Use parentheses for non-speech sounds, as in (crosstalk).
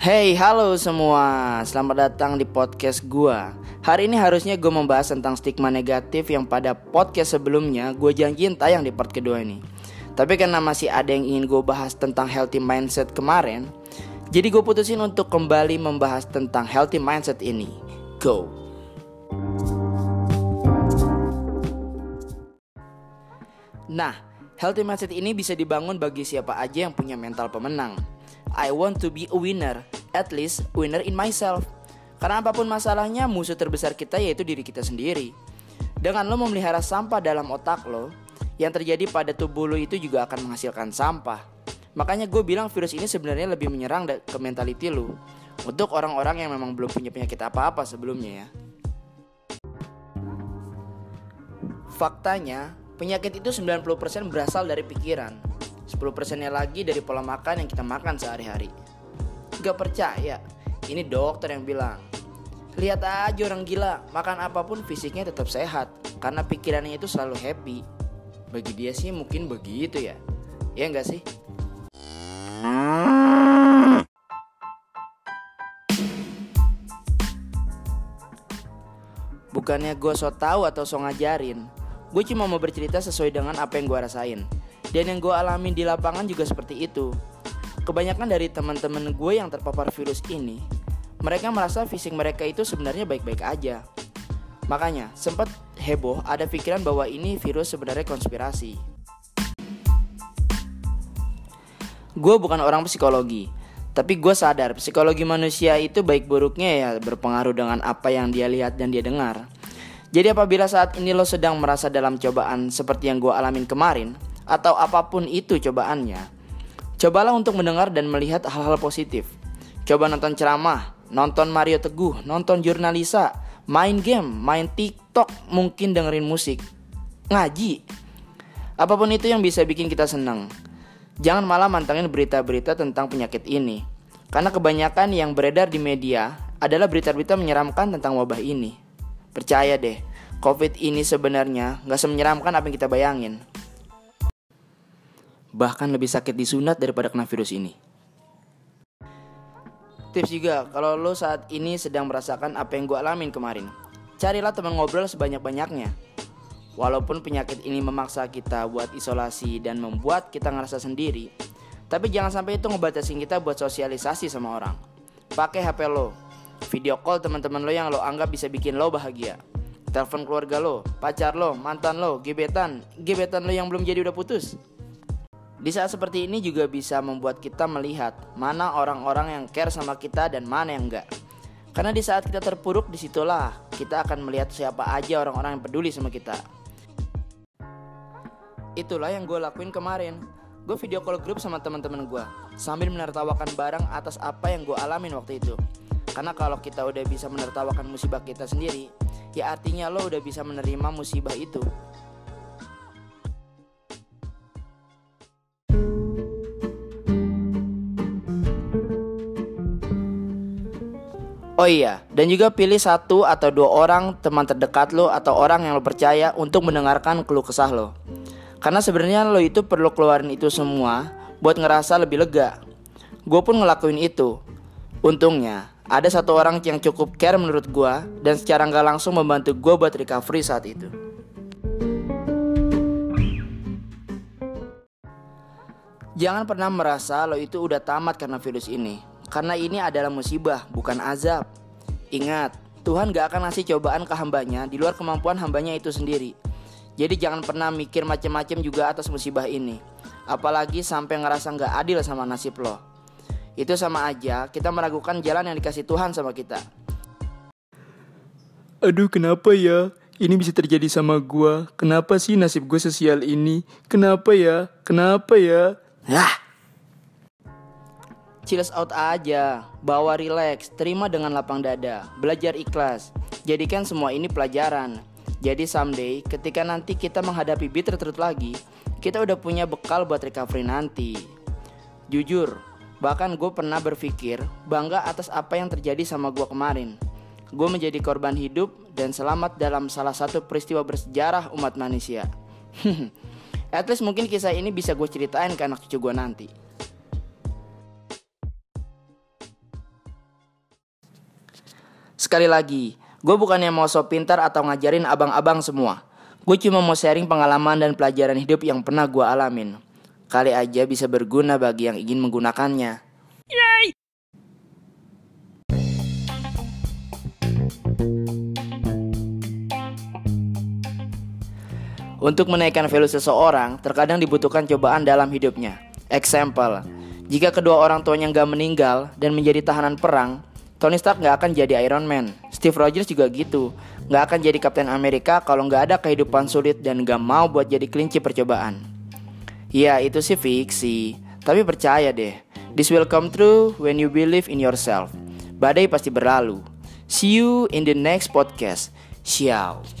Hey, halo semua. Selamat datang di podcast gua. Hari ini harusnya gue membahas tentang stigma negatif yang pada podcast sebelumnya gue janjiin tayang di part kedua ini. Tapi karena masih ada yang ingin gue bahas tentang healthy mindset kemarin, jadi gue putusin untuk kembali membahas tentang healthy mindset ini. Go. Nah, healthy mindset ini bisa dibangun bagi siapa aja yang punya mental pemenang. I want to be a winner, at least winner in myself. Karena apa pun masalahnya, musuh terbesar kita yaitu diri kita sendiri. Dengan lo memelihara sampah dalam otak lo, yang terjadi pada tubuh lo itu juga akan menghasilkan sampah. Makanya gue bilang virus ini sebenarnya lebih menyerang ke mentality lo. Untuk orang-orang yang memang belum punya penyakit apa-apa sebelumnya ya. Faktanya, penyakit itu 90% berasal dari pikiran. 10%-nya lagi dari pola makan yang kita makan sehari-hari. Gak percaya, ini dokter yang bilang. Lihat aja orang gila, makan apa pun fisiknya tetap sehat karena pikirannya itu selalu happy. Bagi dia sih mungkin begitu ya. Ya enggak sih? Bukannya gue so tau atau so ngajarin, gue cuma mau bercerita sesuai dengan apa yang gue rasain. Dan yang gue alamin di lapangan juga seperti itu. Kebanyakan dari teman-teman gue yang terpapar virus ini, mereka merasa fisik mereka itu sebenarnya baik-baik aja. Makanya, sempat heboh ada pikiran bahwa ini virus sebenarnya konspirasi. Gue bukan orang psikologi, tapi gue sadar psikologi manusia itu baik buruknya ya berpengaruh dengan apa yang dia lihat dan dia dengar. Jadi apabila saat ini lo sedang merasa dalam cobaan seperti yang gue alamin kemarin, atau apa pun itu cobaannya, cobalah untuk mendengar dan melihat hal-hal positif. Coba nonton ceramah, nonton Mario Teguh, nonton jurnalisa, main game, main TikTok, mungkin dengerin musik, ngaji. Apa pun itu yang bisa bikin kita senang. Jangan malah mantengin berita-berita tentang penyakit ini. Karena kebanyakan yang beredar di media adalah berita-berita menyeramkan tentang wabah ini. Percaya deh, COVID ini sebenarnya nggak semenyeramkan apa yang kita bayangin bahkan lebih sakit disunat daripada kena virus ini. Tips juga, kalau lo saat ini sedang merasakan apa yang gue alamin kemarin, carilah teman ngobrol sebanyak-banyaknya. Walaupun penyakit ini memaksa kita buat isolasi dan membuat kita ngerasa sendiri, tapi jangan sampai itu ngebatasin kita buat sosialisasi sama orang. Pakai HP lo, video call teman-teman lo yang lo anggap bisa bikin lo bahagia. Telepon keluarga lo, pacar lo, mantan lo, gebetan, gebetan lo yang belum jadi udah putus. Di saat seperti ini juga bisa membuat kita melihat mana orang-orang yang care sama kita dan mana yang enggak. Karena di saat kita terpuruk di situlah kita akan melihat siapa aja orang-orang yang peduli sama kita. Itulah yang gue lakuin kemarin. Gue video call grup sama teman-teman gue sambil menertawakan barang atas apa yang gue alamin waktu itu. Karena kalau kita udah bisa menertawakan musibah kita sendiri, ya artinya lo udah bisa menerima musibah itu. Oh iya, dan juga pilih satu atau dua orang teman terdekat lo atau orang yang lo percaya untuk mendengarkan keluh kesah lo. Karena sebenarnya lo itu perlu keluarin itu semua buat ngerasa lebih lega. Gue pun ngelakuin itu. Untungnya, ada satu orang yang cukup care menurut gue dan secara nggak langsung membantu gue buat recovery saat itu. Jangan pernah merasa lo itu udah tamat karena virus ini. Karena ini adalah musibah, bukan azab. Ingat, Tuhan gak akan ngasih cobaan ke hambanya di luar kemampuan hambanya itu sendiri. Jadi jangan pernah mikir macam-macam juga atas musibah ini. Apalagi sampai ngerasa gak adil sama nasib lo. Itu sama aja kita meragukan jalan yang dikasih Tuhan sama kita. Aduh kenapa ya? Ini bisa terjadi sama gua. Kenapa sih nasib gue sosial ini? Kenapa ya? Kenapa ya? Lah, chills out aja, bawa relax, terima dengan lapang dada, belajar ikhlas. Jadikan semua ini pelajaran. Jadi someday ketika nanti kita menghadapi beat terus lagi, kita udah punya bekal buat recovery nanti. Jujur, bahkan gue pernah berpikir bangga atas apa yang terjadi sama gue kemarin. Gue menjadi korban hidup dan selamat dalam salah satu peristiwa bersejarah umat manusia. (laughs) At least mungkin kisah ini bisa gue ceritain ke anak cucu gue nanti. Sekali lagi, gue bukannya mau so pintar atau ngajarin abang-abang semua. Gue cuma mau sharing pengalaman dan pelajaran hidup yang pernah gue alamin. Kali aja bisa berguna bagi yang ingin menggunakannya. Untuk menaikkan value seseorang, terkadang dibutuhkan cobaan dalam hidupnya. Example, jika kedua orang tuanya nggak meninggal dan menjadi tahanan perang, Tony Stark nggak akan jadi Iron Man. Steve Rogers juga gitu, nggak akan jadi Kapten Amerika kalau nggak ada kehidupan sulit dan nggak mau buat jadi kelinci percobaan. Ya itu sih fiksi, tapi percaya deh, this will come true when you believe in yourself. Badai pasti berlalu. See you in the next podcast. Ciao.